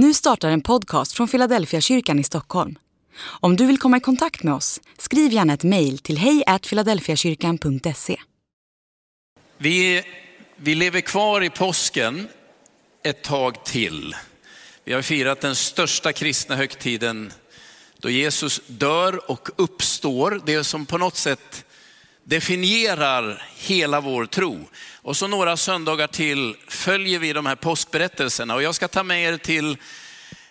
Nu startar en podcast från Philadelphia kyrkan i Stockholm. Om du vill komma i kontakt med oss, skriv gärna ett mejl till hejfiladelfiakyrkan.se. Vi, vi lever kvar i påsken ett tag till. Vi har firat den största kristna högtiden då Jesus dör och uppstår. Det som på något sätt definierar hela vår tro. Och så några söndagar till följer vi de här påskberättelserna. Och jag ska ta med er till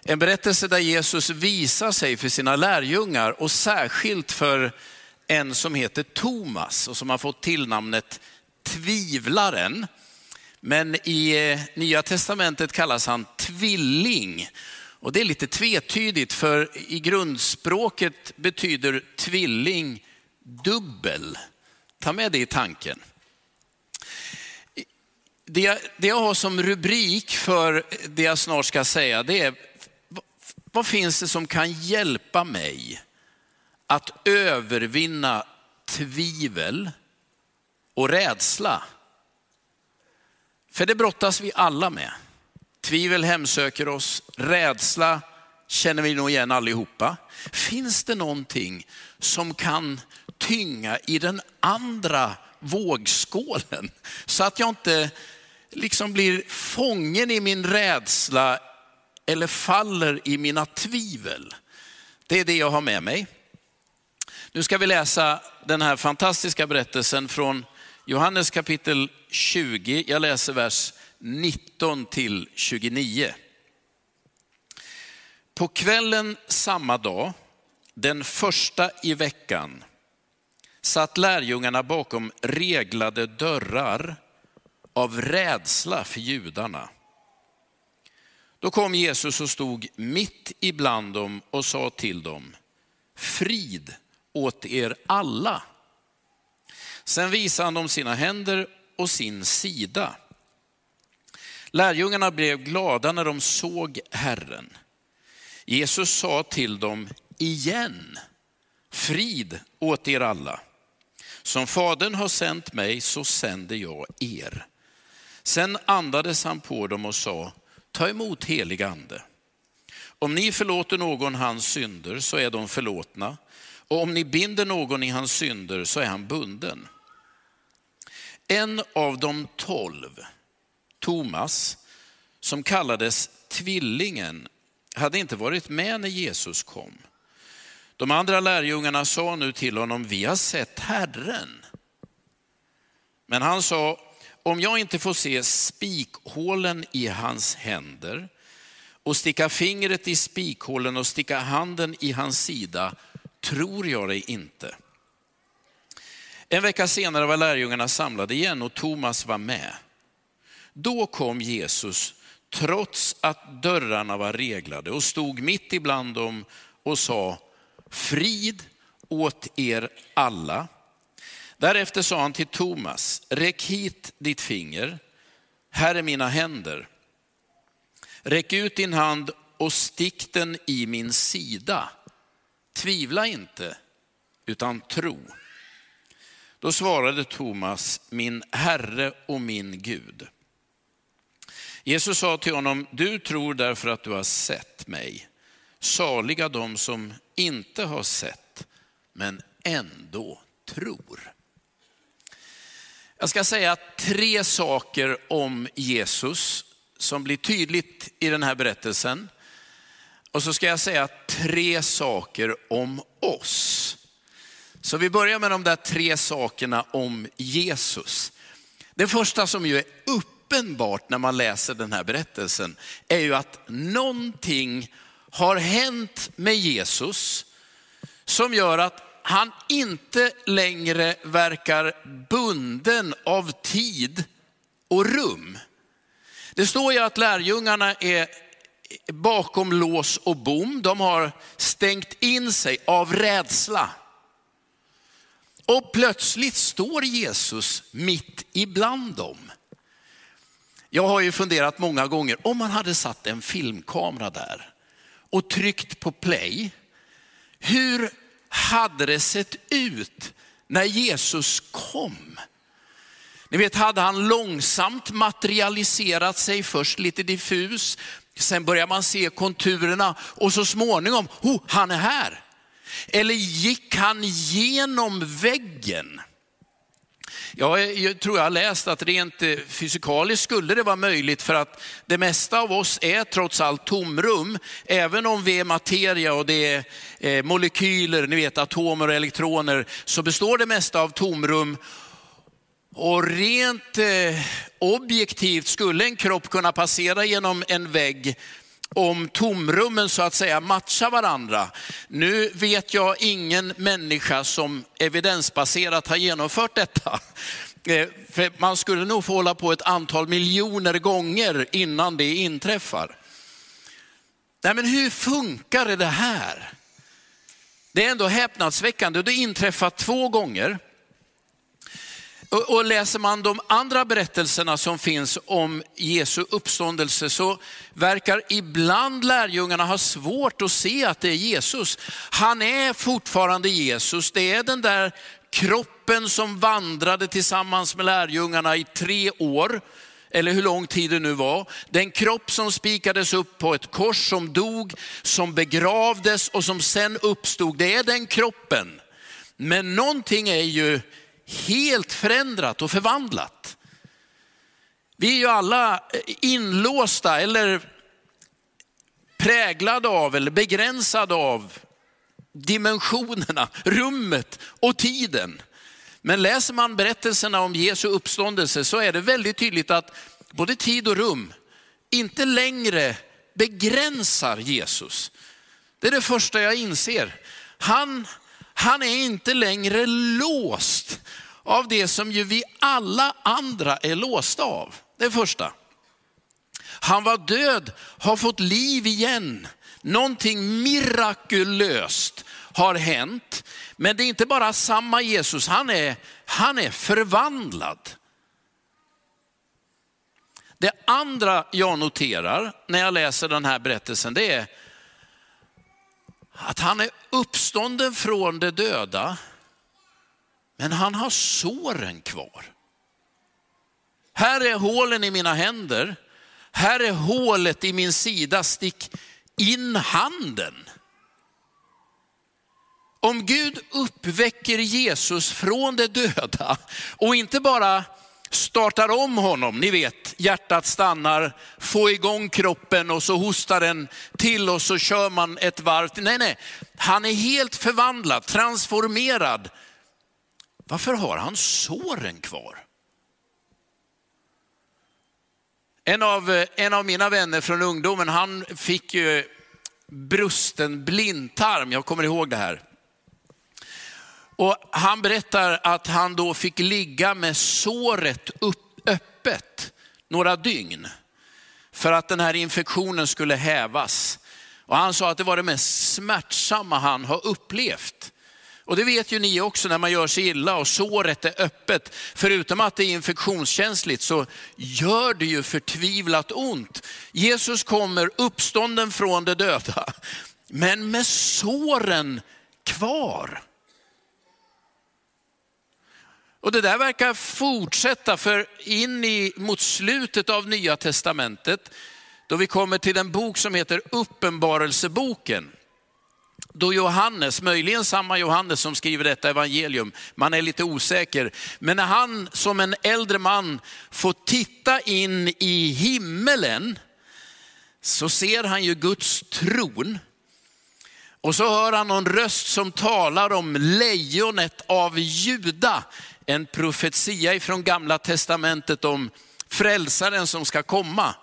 en berättelse där Jesus visar sig för sina lärjungar och särskilt för en som heter Thomas och som har fått tillnamnet Tvivlaren. Men i eh, Nya Testamentet kallas han tvilling. Och det är lite tvetydigt för i grundspråket betyder tvilling dubbel. Ta med det i tanken. Det jag, det jag har som rubrik för det jag snart ska säga, det är vad finns det som kan hjälpa mig att övervinna tvivel och rädsla? För det brottas vi alla med. Tvivel hemsöker oss, rädsla känner vi nog igen allihopa. Finns det någonting som kan tynga i den andra vågskålen så att jag inte liksom blir fången i min rädsla eller faller i mina tvivel. Det är det jag har med mig. Nu ska vi läsa den här fantastiska berättelsen från Johannes kapitel 20. Jag läser vers 19 till 29. På kvällen samma dag, den första i veckan, satt lärjungarna bakom reglade dörrar av rädsla för judarna. Då kom Jesus och stod mitt ibland dem och sa till dem, frid åt er alla. Sen visade han dem sina händer och sin sida. Lärjungarna blev glada när de såg Herren. Jesus sa till dem igen, frid åt er alla. Som Fadern har sänt mig så sänder jag er. Sen andades han på dem och sa, ta emot helig ande. Om ni förlåter någon hans synder så är de förlåtna och om ni binder någon i hans synder så är han bunden. En av de tolv, Thomas, som kallades tvillingen, hade inte varit med när Jesus kom. De andra lärjungarna sa nu till honom, vi har sett Herren. Men han sa, om jag inte får se spikhålen i hans händer och sticka fingret i spikhålen och sticka handen i hans sida, tror jag det inte. En vecka senare var lärjungarna samlade igen och Thomas var med. Då kom Jesus, trots att dörrarna var reglade, och stod mitt ibland dem och sa, frid åt er alla. Därefter sa han till Thomas, räck hit ditt finger, här är mina händer. Räck ut din hand och stick den i min sida. Tvivla inte, utan tro. Då svarade Thomas, min Herre och min Gud. Jesus sa till honom, du tror därför att du har sett mig. Saliga de som inte har sett, men ändå tror. Jag ska säga tre saker om Jesus som blir tydligt i den här berättelsen. Och så ska jag säga tre saker om oss. Så vi börjar med de där tre sakerna om Jesus. Det första som ju är uppenbart när man läser den här berättelsen är ju att någonting har hänt med Jesus som gör att han inte längre verkar bunden av tid och rum. Det står ju att lärjungarna är bakom lås och bom. De har stängt in sig av rädsla. Och plötsligt står Jesus mitt ibland dem. Jag har ju funderat många gånger, om man hade satt en filmkamera där och tryckt på play, hur hade det sett ut när Jesus kom? Ni vet, hade han långsamt materialiserat sig, först lite diffus, Sen börjar man se konturerna och så småningom, oh, han är här. Eller gick han genom väggen? Ja, jag tror jag har läst att rent eh, fysikaliskt skulle det vara möjligt för att det mesta av oss är trots allt tomrum. Även om vi är materia och det är eh, molekyler, ni vet atomer och elektroner, så består det mesta av tomrum. Och rent eh, objektivt skulle en kropp kunna passera genom en vägg om tomrummen så att säga matchar varandra. Nu vet jag ingen människa som evidensbaserat har genomfört detta. Eh, för man skulle nog få hålla på ett antal miljoner gånger innan det inträffar. Nej, men hur funkar det här? Det är ändå häpnadsväckande. Det inträffar två gånger. Och läser man de andra berättelserna som finns om Jesu uppståndelse så verkar ibland lärjungarna ha svårt att se att det är Jesus. Han är fortfarande Jesus. Det är den där kroppen som vandrade tillsammans med lärjungarna i tre år eller hur lång tid det nu var. Den kropp som spikades upp på ett kors, som dog, som begravdes och som sen uppstod. Det är den kroppen. Men någonting är ju helt förändrat och förvandlat. Vi är ju alla eh, inlåsta eller präglade av eller begränsade av dimensionerna, rummet och tiden. Men läser man berättelserna om Jesu uppståndelse så är det väldigt tydligt att både tid och rum inte längre begränsar Jesus. Det är det första jag inser. Han, han är inte längre låst av det som ju vi alla andra är låsta av. Det första. Han var död, har fått liv igen. Någonting mirakulöst har hänt. Men det är inte bara samma Jesus, han är, han är förvandlad. Det andra jag noterar när jag läser den här berättelsen, det är att han är uppstånden från de döda, men han har såren kvar. Här är hålen i mina händer, här är hålet i min sida, stick in handen. Om Gud uppväcker Jesus från de döda och inte bara startar om honom, ni vet hjärtat stannar, få igång kroppen och så hostar den till och så kör man ett varv. Nej, nej, han är helt förvandlad, transformerad. Varför har han såren kvar? En av, en av mina vänner från ungdomen, han fick ju brusten blindtarm, jag kommer ihåg det här. Och han berättar att han då fick ligga med såret upp, öppet några dygn för att den här infektionen skulle hävas. Och han sa att det var det mest smärtsamma han har upplevt. Och det vet ju ni också när man gör sig illa och såret är öppet. Förutom att det är infektionskänsligt så gör det ju förtvivlat ont. Jesus kommer uppstånden från de döda, men med såren kvar. Och det där verkar fortsätta för in i, mot slutet av nya testamentet, då vi kommer till en bok som heter Uppenbarelseboken. Då Johannes, möjligen samma Johannes som skriver detta evangelium, man är lite osäker, men när han som en äldre man får titta in i himmelen, så ser han ju Guds tron. Och så hör han någon röst som talar om lejonet av Juda en profetia ifrån gamla testamentet om frälsaren som ska komma.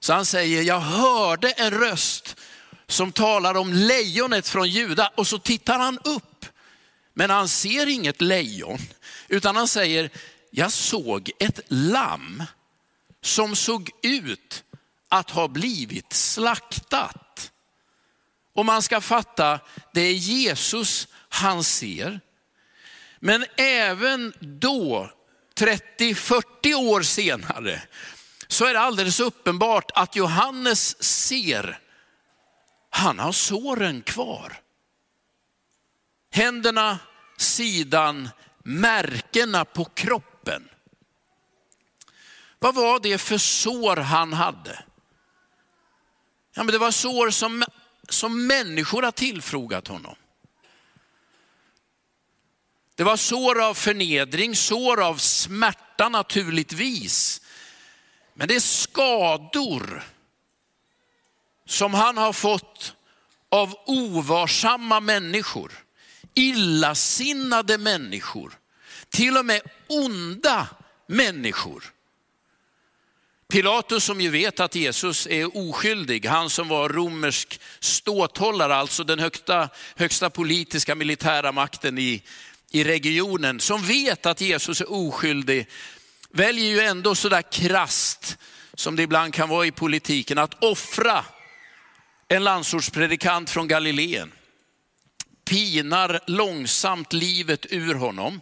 Så han säger, jag hörde en röst som talar om lejonet från Juda och så tittar han upp. Men han ser inget lejon, utan han säger, jag såg ett lamm som såg ut att ha blivit slaktat. Och man ska fatta, det är Jesus han ser. Men även då, 30-40 år senare, så är det alldeles uppenbart att Johannes ser, han har såren kvar. Händerna, sidan, märkena på kroppen. Vad var det för sår han hade? Ja, men det var sår som, som människor har tillfrågat honom. Det var sår av förnedring, sår av smärta naturligtvis. Men det är skador som han har fått av ovarsamma människor, illasinnade människor, till och med onda människor. Pilatus som ju vet att Jesus är oskyldig, han som var romersk ståthållare, alltså den högsta, högsta politiska militära makten i, i regionen, som vet att Jesus är oskyldig, väljer ju ändå sådär krast som det ibland kan vara i politiken, att offra en landsortspredikant från Galileen. Pinar långsamt livet ur honom.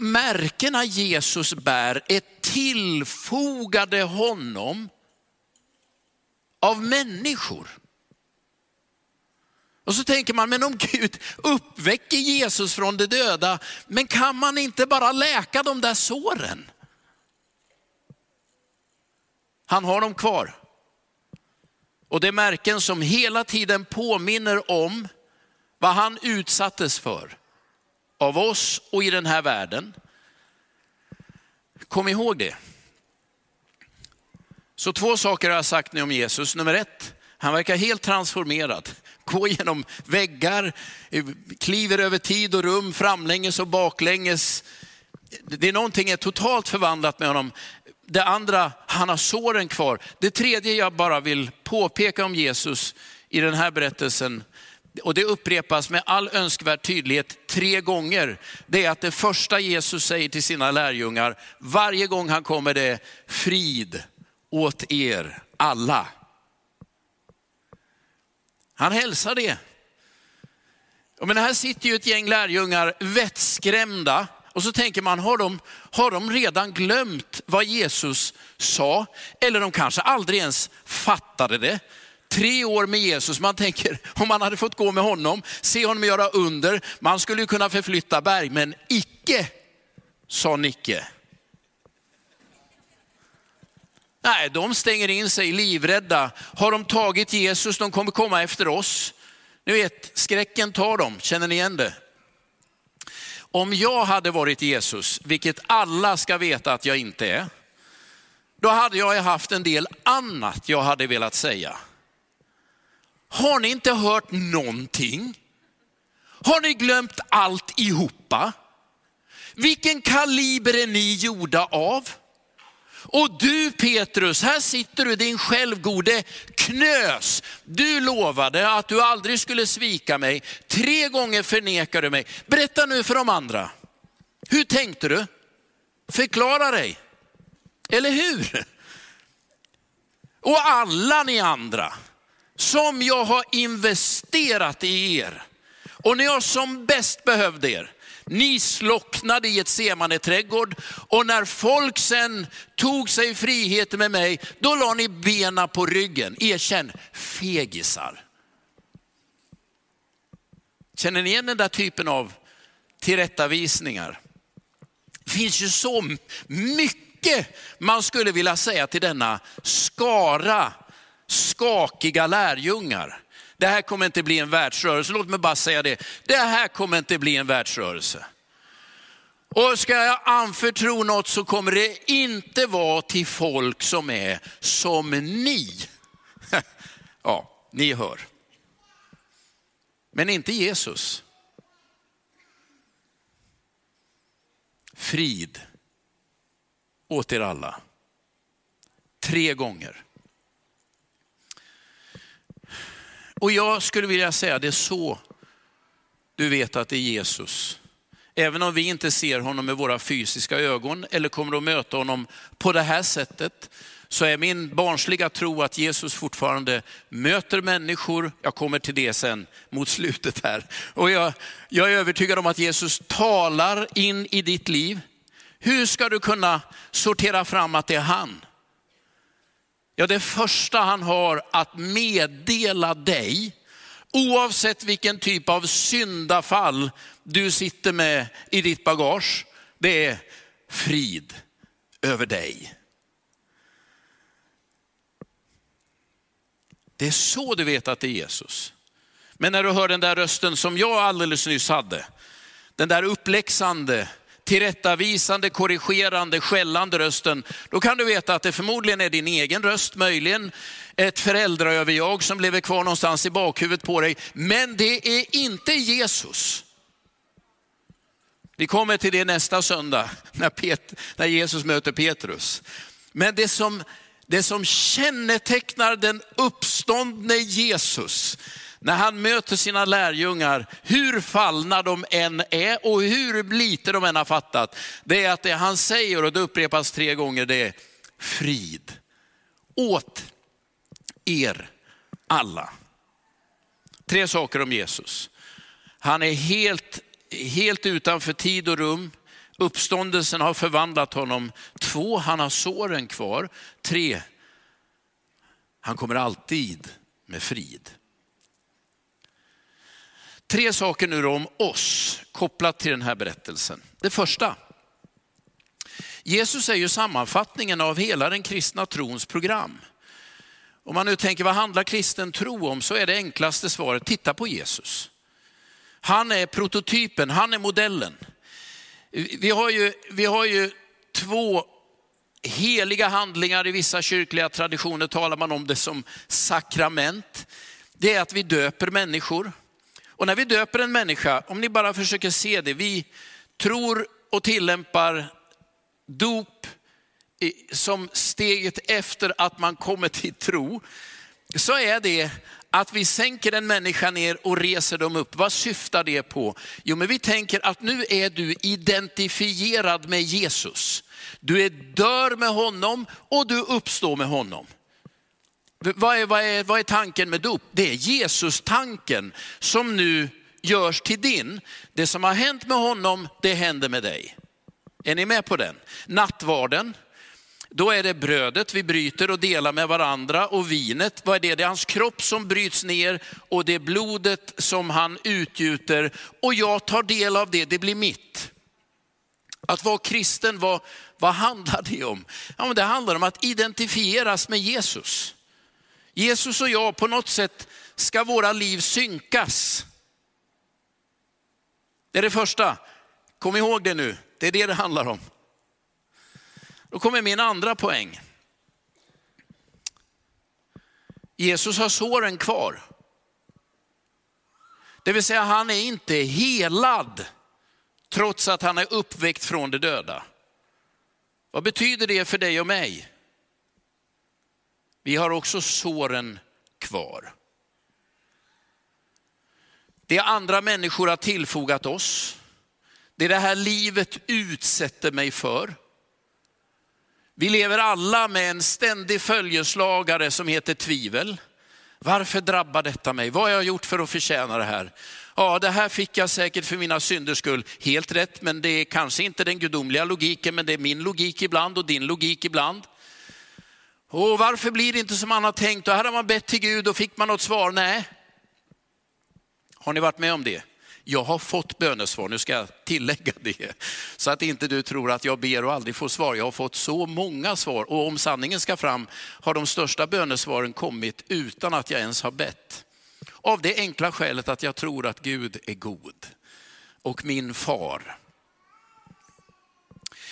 Märkena Jesus bär är tillfogade honom av människor. Och så tänker man, men om Gud uppväcker Jesus från de döda, men kan man inte bara läka de där såren? Han har dem kvar. Och det är märken som hela tiden påminner om vad han utsattes för av oss och i den här världen. Kom ihåg det. Så två saker har jag sagt nu om Jesus. Nummer ett, han verkar helt transformerad. Går genom väggar, kliver över tid och rum, framlänges och baklänges. Det är någonting är totalt förvandlat med honom. Det andra, han har såren kvar. Det tredje jag bara vill påpeka om Jesus i den här berättelsen, och det upprepas med all önskvärd tydlighet tre gånger, det är att det första Jesus säger till sina lärjungar, varje gång han kommer det frid åt er alla. Han hälsar det. Men här sitter ju ett gäng lärjungar vettskrämda och så tänker man, har de, har de redan glömt vad Jesus sa? Eller de kanske aldrig ens fattade det. Tre år med Jesus, man tänker om man hade fått gå med honom, se honom göra under, man skulle ju kunna förflytta berg, men icke, sa Nicke. Nej, de stänger in sig livrädda. Har de tagit Jesus, de kommer komma efter oss. Ni vet, skräcken tar dem, känner ni igen det? Om jag hade varit Jesus, vilket alla ska veta att jag inte är, då hade jag haft en del annat jag hade velat säga. Har ni inte hört någonting? Har ni glömt alltihopa? Vilken kaliber är ni gjorda av? Och du Petrus, här sitter du din självgode knös. Du lovade att du aldrig skulle svika mig. Tre gånger förnekar du mig. Berätta nu för de andra. Hur tänkte du? Förklara dig. Eller hur? Och alla ni andra som jag har investerat i er och när jag som bäst behövde er, ni slocknade i ett semane trädgård och när folk sen tog sig friheten med mig, då la ni bena på ryggen. Erkänn, fegisar. Känner ni igen den där typen av tillrättavisningar? Det finns ju så mycket man skulle vilja säga till denna skara skakiga lärjungar. Det här kommer inte bli en världsrörelse, låt mig bara säga det. Det här kommer inte bli en världsrörelse. Och ska jag anförtro något så kommer det inte vara till folk som är som ni. Ja, ni hör. Men inte Jesus. Frid åt er alla. Tre gånger. Och jag skulle vilja säga det är så du vet att det är Jesus. Även om vi inte ser honom med våra fysiska ögon eller kommer att möta honom på det här sättet, så är min barnsliga tro att Jesus fortfarande möter människor. Jag kommer till det sen mot slutet här. Och jag, jag är övertygad om att Jesus talar in i ditt liv. Hur ska du kunna sortera fram att det är han? Ja, det första han har att meddela dig, oavsett vilken typ av syndafall du sitter med i ditt bagage, det är frid över dig. Det är så du vet att det är Jesus. Men när du hör den där rösten som jag alldeles nyss hade, den där uppläxande, tillrättavisande, korrigerande, skällande rösten, då kan du veta att det förmodligen är din egen röst, möjligen ett föräldraöverjag som lever kvar någonstans i bakhuvudet på dig. Men det är inte Jesus. Vi kommer till det nästa söndag när, Pet, när Jesus möter Petrus. Men det som, det som kännetecknar den uppståndne Jesus, när han möter sina lärjungar, hur fallna de än är och hur lite de än har fattat, det är att det han säger, och det upprepas tre gånger, det är frid åt er alla. Tre saker om Jesus. Han är helt, helt utanför tid och rum. Uppståndelsen har förvandlat honom. Två, han har såren kvar. Tre, han kommer alltid med frid. Tre saker nu om oss kopplat till den här berättelsen. Det första, Jesus är ju sammanfattningen av hela den kristna trons program. Om man nu tänker vad handlar kristen tro om så är det enklaste svaret, titta på Jesus. Han är prototypen, han är modellen. Vi har ju, vi har ju två heliga handlingar i vissa kyrkliga traditioner talar man om det som sakrament. Det är att vi döper människor. Och när vi döper en människa, om ni bara försöker se det, vi tror och tillämpar dop som steget efter att man kommer till tro, så är det att vi sänker en människa ner och reser dem upp. Vad syftar det på? Jo, men vi tänker att nu är du identifierad med Jesus. Du är dör med honom och du uppstår med honom. Vad är, vad är, vad är tanken med dop? Det är Jesus-tanken som nu görs till din. Det som har hänt med honom, det händer med dig. Är ni med på den? Nattvarden, då är det brödet vi bryter och delar med varandra och vinet, vad är det? Det är hans kropp som bryts ner och det är blodet som han utgjuter och jag tar del av det, det blir mitt. Att vara kristen, vad, vad handlar det om? Ja, men det handlar om att identifieras med Jesus. Jesus och jag, på något sätt ska våra liv synkas. Det är det första. Kom ihåg det nu, det är det det handlar om. Då kommer min andra poäng. Jesus har såren kvar. Det vill säga han är inte helad trots att han är uppväckt från de döda. Vad betyder det för dig och mig? Vi har också såren kvar. Det andra människor har tillfogat oss. Det det här livet utsätter mig för. Vi lever alla med en ständig följeslagare som heter tvivel. Varför drabbar detta mig? Vad har jag gjort för att förtjäna det här? Ja, det här fick jag säkert för mina synders skull. Helt rätt, men det är kanske inte den gudomliga logiken, men det är min logik ibland och din logik ibland. Och varför blir det inte som man har tänkt? Och här har man bett till Gud och fick man något svar? Nej. Har ni varit med om det? Jag har fått bönesvar, nu ska jag tillägga det. Så att inte du tror att jag ber och aldrig får svar. Jag har fått så många svar och om sanningen ska fram har de största bönesvaren kommit utan att jag ens har bett. Av det enkla skälet att jag tror att Gud är god och min far.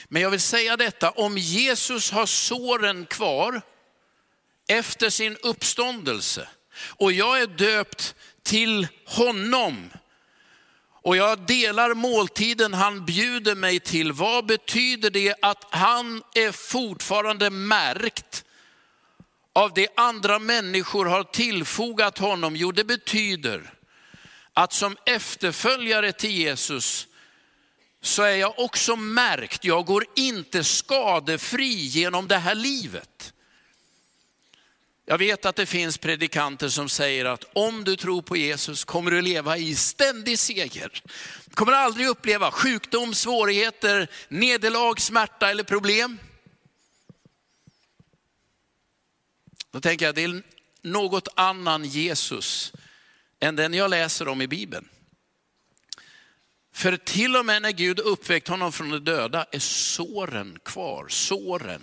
Men jag vill säga detta, om Jesus har såren kvar efter sin uppståndelse och jag är döpt till honom och jag delar måltiden han bjuder mig till. Vad betyder det att han är fortfarande märkt av det andra människor har tillfogat honom? Jo, det betyder att som efterföljare till Jesus så är jag också märkt. Jag går inte skadefri genom det här livet. Jag vet att det finns predikanter som säger att om du tror på Jesus kommer du leva i ständig seger. Du kommer aldrig uppleva sjukdom, svårigheter, nederlag, smärta eller problem. Då tänker jag det är något annan Jesus än den jag läser om i Bibeln. För till och med när Gud uppväckt honom från de döda är såren kvar, såren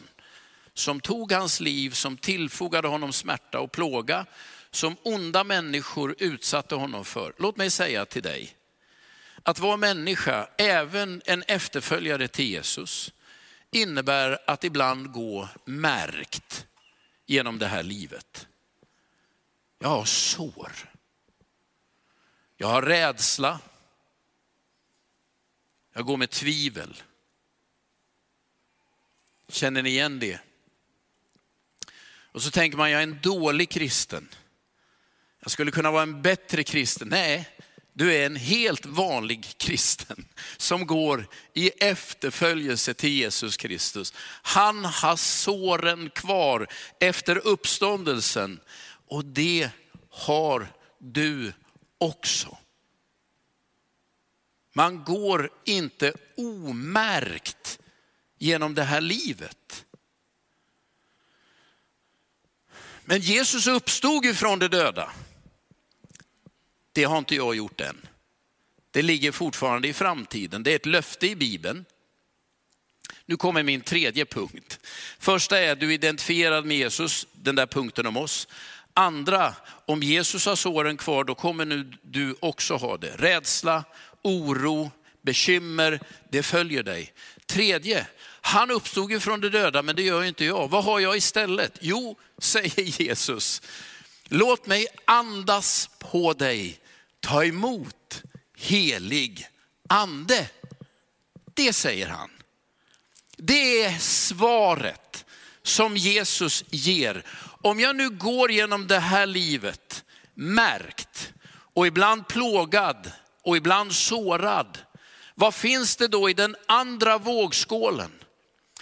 som tog hans liv, som tillfogade honom smärta och plåga, som onda människor utsatte honom för. Låt mig säga till dig, att vara människa, även en efterföljare till Jesus, innebär att ibland gå märkt genom det här livet. Jag har sår. Jag har rädsla. Jag går med tvivel. Känner ni igen det? Och så tänker man, jag är en dålig kristen. Jag skulle kunna vara en bättre kristen. Nej, du är en helt vanlig kristen som går i efterföljelse till Jesus Kristus. Han har såren kvar efter uppståndelsen och det har du också. Man går inte omärkt genom det här livet. Men Jesus uppstod ju från de döda. Det har inte jag gjort än. Det ligger fortfarande i framtiden. Det är ett löfte i Bibeln. Nu kommer min tredje punkt. Första är du är identifierad med Jesus, den där punkten om oss. Andra, om Jesus har såren kvar, då kommer nu du också ha det. Rädsla, oro, bekymmer, det följer dig. Tredje, han uppstod ju från de döda, men det gör inte jag. Vad har jag istället? Jo, säger Jesus, låt mig andas på dig. Ta emot helig ande. Det säger han. Det är svaret som Jesus ger. Om jag nu går genom det här livet märkt och ibland plågad och ibland sårad. Vad finns det då i den andra vågskålen?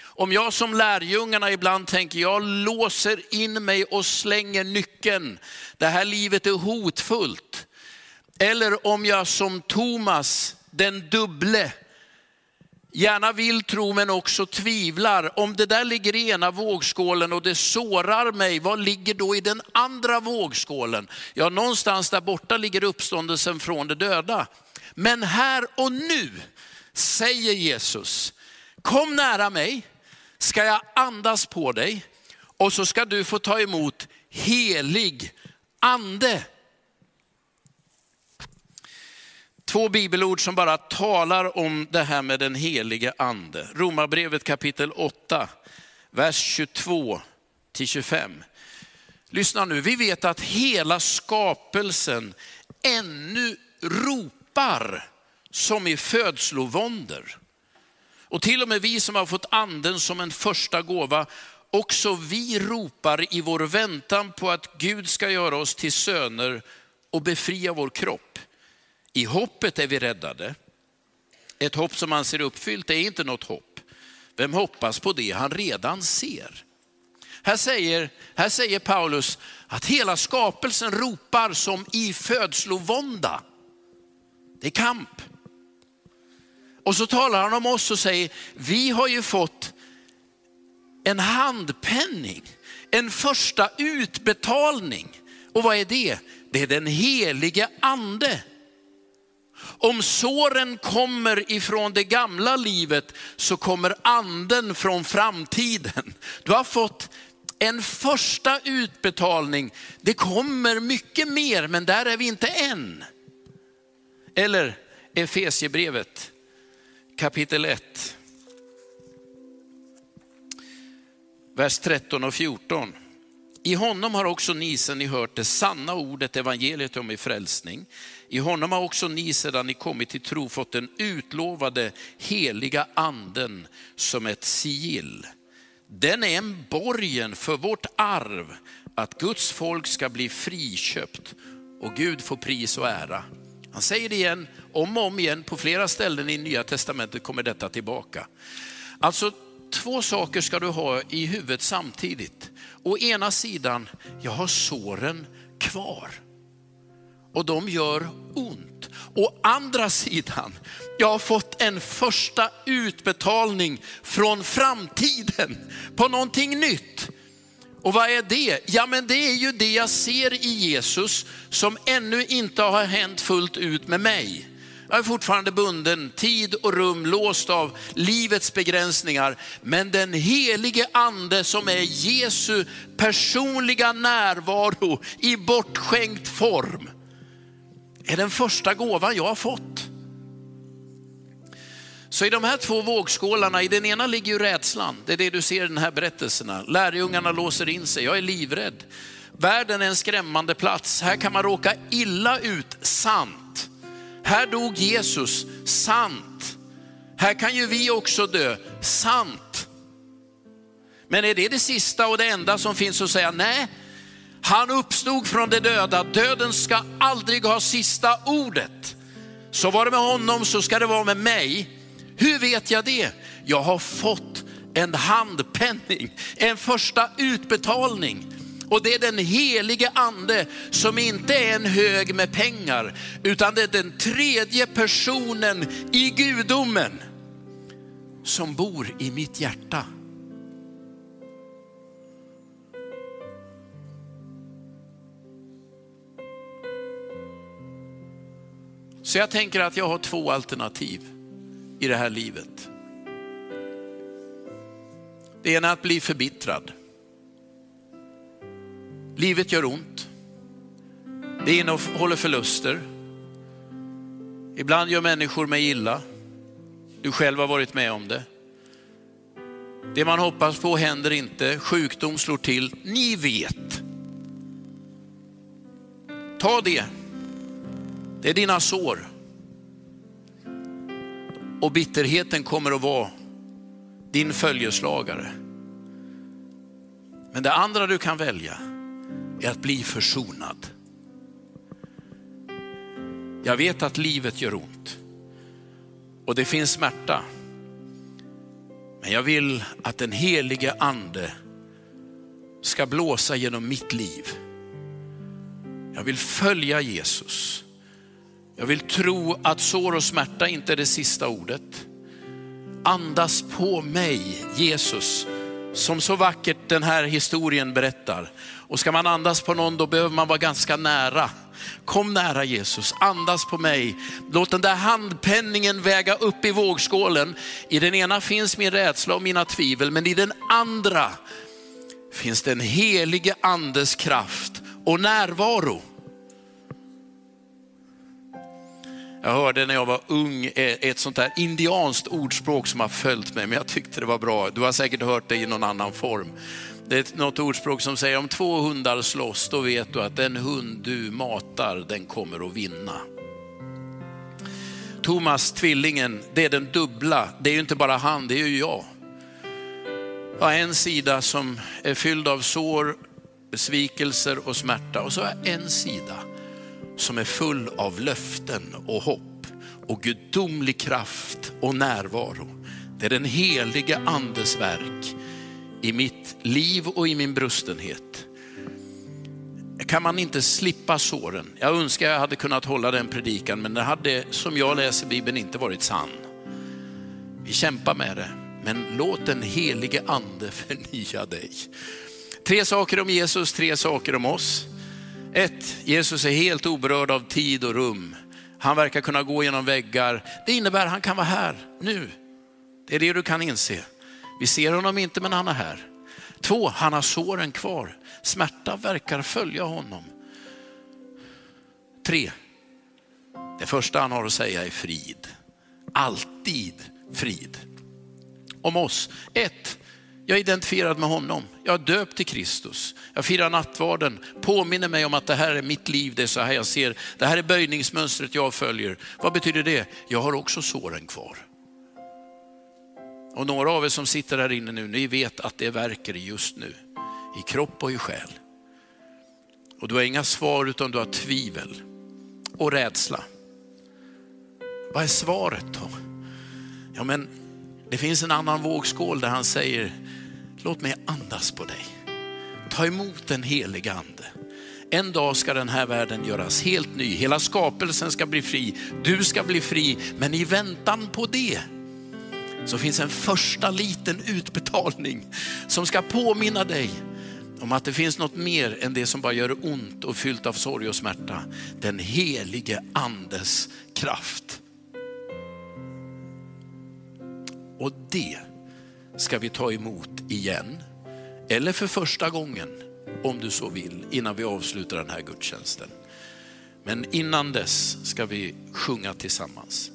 Om jag som lärjungarna ibland tänker, jag låser in mig och slänger nyckeln. Det här livet är hotfullt. Eller om jag som Thomas, den dubble, gärna vill tro men också tvivlar. Om det där ligger i ena vågskålen och det sårar mig, vad ligger då i den andra vågskålen? Ja, någonstans där borta ligger uppståndelsen från de döda. Men här och nu säger Jesus, kom nära mig, ska jag andas på dig och så ska du få ta emot helig ande. Två bibelord som bara talar om det här med den helige ande. Romarbrevet kapitel 8, vers 22 till 25. Lyssna nu, vi vet att hela skapelsen ännu ropar som i födslovåndor. Och till och med vi som har fått anden som en första gåva, också vi ropar i vår väntan på att Gud ska göra oss till söner och befria vår kropp. I hoppet är vi räddade. Ett hopp som man ser uppfyllt är inte något hopp. Vem hoppas på det han redan ser? Här säger, här säger Paulus att hela skapelsen ropar som i födslovånda. Det är kamp. Och så talar han om oss och säger, vi har ju fått en handpenning, en första utbetalning. Och vad är det? Det är den helige ande. Om såren kommer ifrån det gamla livet så kommer anden från framtiden. Du har fått en första utbetalning. Det kommer mycket mer, men där är vi inte än. Eller Efesiebrevet kapitel 1. Vers 13 och 14. I honom har också ni sedan ni hört det sanna ordet, evangeliet om er frälsning. I honom har också ni sedan ni kommit till tro fått den utlovade heliga anden som ett sigill. Den är en borgen för vårt arv, att Guds folk ska bli friköpt och Gud får pris och ära. Han säger det igen, om och om igen, på flera ställen i Nya Testamentet kommer detta tillbaka. Alltså två saker ska du ha i huvudet samtidigt. Å ena sidan, jag har såren kvar och de gör ont. Å andra sidan, jag har fått en första utbetalning från framtiden på någonting nytt. Och vad är det? Ja men det är ju det jag ser i Jesus som ännu inte har hänt fullt ut med mig. Jag är fortfarande bunden, tid och rum låst av livets begränsningar. Men den helige ande som är Jesu personliga närvaro i bortskänkt form är den första gåvan jag har fått. Så i de här två vågskålarna, i den ena ligger ju rädslan. Det är det du ser i den här berättelserna. Lärjungarna låser in sig, jag är livrädd. Världen är en skrämmande plats. Här kan man råka illa ut, sant. Här dog Jesus, sant. Här kan ju vi också dö, sant. Men är det det sista och det enda som finns att säga? Nej, han uppstod från de döda. Döden ska aldrig ha sista ordet. Så var det med honom så ska det vara med mig. Hur vet jag det? Jag har fått en handpenning, en första utbetalning. Och det är den helige ande som inte är en hög med pengar, utan det är den tredje personen i gudomen som bor i mitt hjärta. Så jag tänker att jag har två alternativ i det här livet. Det ena är att bli förbittrad. Livet gör ont. Det innehåller förluster. Ibland gör människor mig illa. Du själv har varit med om det. Det man hoppas på händer inte, sjukdom slår till. Ni vet. Ta det. Det är dina sår. Och bitterheten kommer att vara din följeslagare. Men det andra du kan välja är att bli försonad. Jag vet att livet gör ont och det finns smärta. Men jag vill att den helige ande ska blåsa genom mitt liv. Jag vill följa Jesus. Jag vill tro att sår och smärta inte är det sista ordet. Andas på mig Jesus, som så vackert den här historien berättar. Och ska man andas på någon då behöver man vara ganska nära. Kom nära Jesus, andas på mig. Låt den där handpenningen väga upp i vågskålen. I den ena finns min rädsla och mina tvivel, men i den andra finns den helige andes kraft och närvaro. Jag hörde när jag var ung eh, ett sånt där indianskt ordspråk som har följt mig, men jag tyckte det var bra. Du har säkert hört det i någon annan form. Det är något ordspråk som säger om två hundar slåss, då vet du att den hund du matar, den kommer att vinna. Thomas, tvillingen, det är den dubbla. Det är ju inte bara han, det är ju jag. Jag har en sida som är fylld av sår, besvikelser och smärta och så har jag en sida som är full av löften och hopp och gudomlig kraft och närvaro. Det är den helige andes verk i mitt liv och i min brustenhet. Kan man inte slippa såren? Jag önskar jag hade kunnat hålla den predikan, men det hade som jag läser Bibeln inte varit sann. Vi kämpar med det, men låt den helige ande förnya dig. Tre saker om Jesus, tre saker om oss. Ett, Jesus är helt oberörd av tid och rum. Han verkar kunna gå genom väggar. Det innebär att han kan vara här nu. Det är det du kan inse. Vi ser honom inte, men han är här. Två, han har såren kvar. Smärta verkar följa honom. Tre, det första han har att säga är frid. Alltid frid. Om oss. Ett, jag är identifierad med honom. Jag är döpt till Kristus. Jag firar nattvarden, påminner mig om att det här är mitt liv, det är så här jag ser. Det här är böjningsmönstret jag följer. Vad betyder det? Jag har också såren kvar. Och några av er som sitter här inne nu, ni vet att det verkar just nu. I kropp och i själ. Och du har inga svar utan du har tvivel och rädsla. Vad är svaret då? Ja men det finns en annan vågskål där han säger, Låt mig andas på dig. Ta emot den helige ande. En dag ska den här världen göras helt ny. Hela skapelsen ska bli fri. Du ska bli fri. Men i väntan på det så finns en första liten utbetalning som ska påminna dig om att det finns något mer än det som bara gör ont och fyllt av sorg och smärta. Den helige andes kraft. Och det ska vi ta emot igen, eller för första gången om du så vill, innan vi avslutar den här gudstjänsten. Men innan dess ska vi sjunga tillsammans.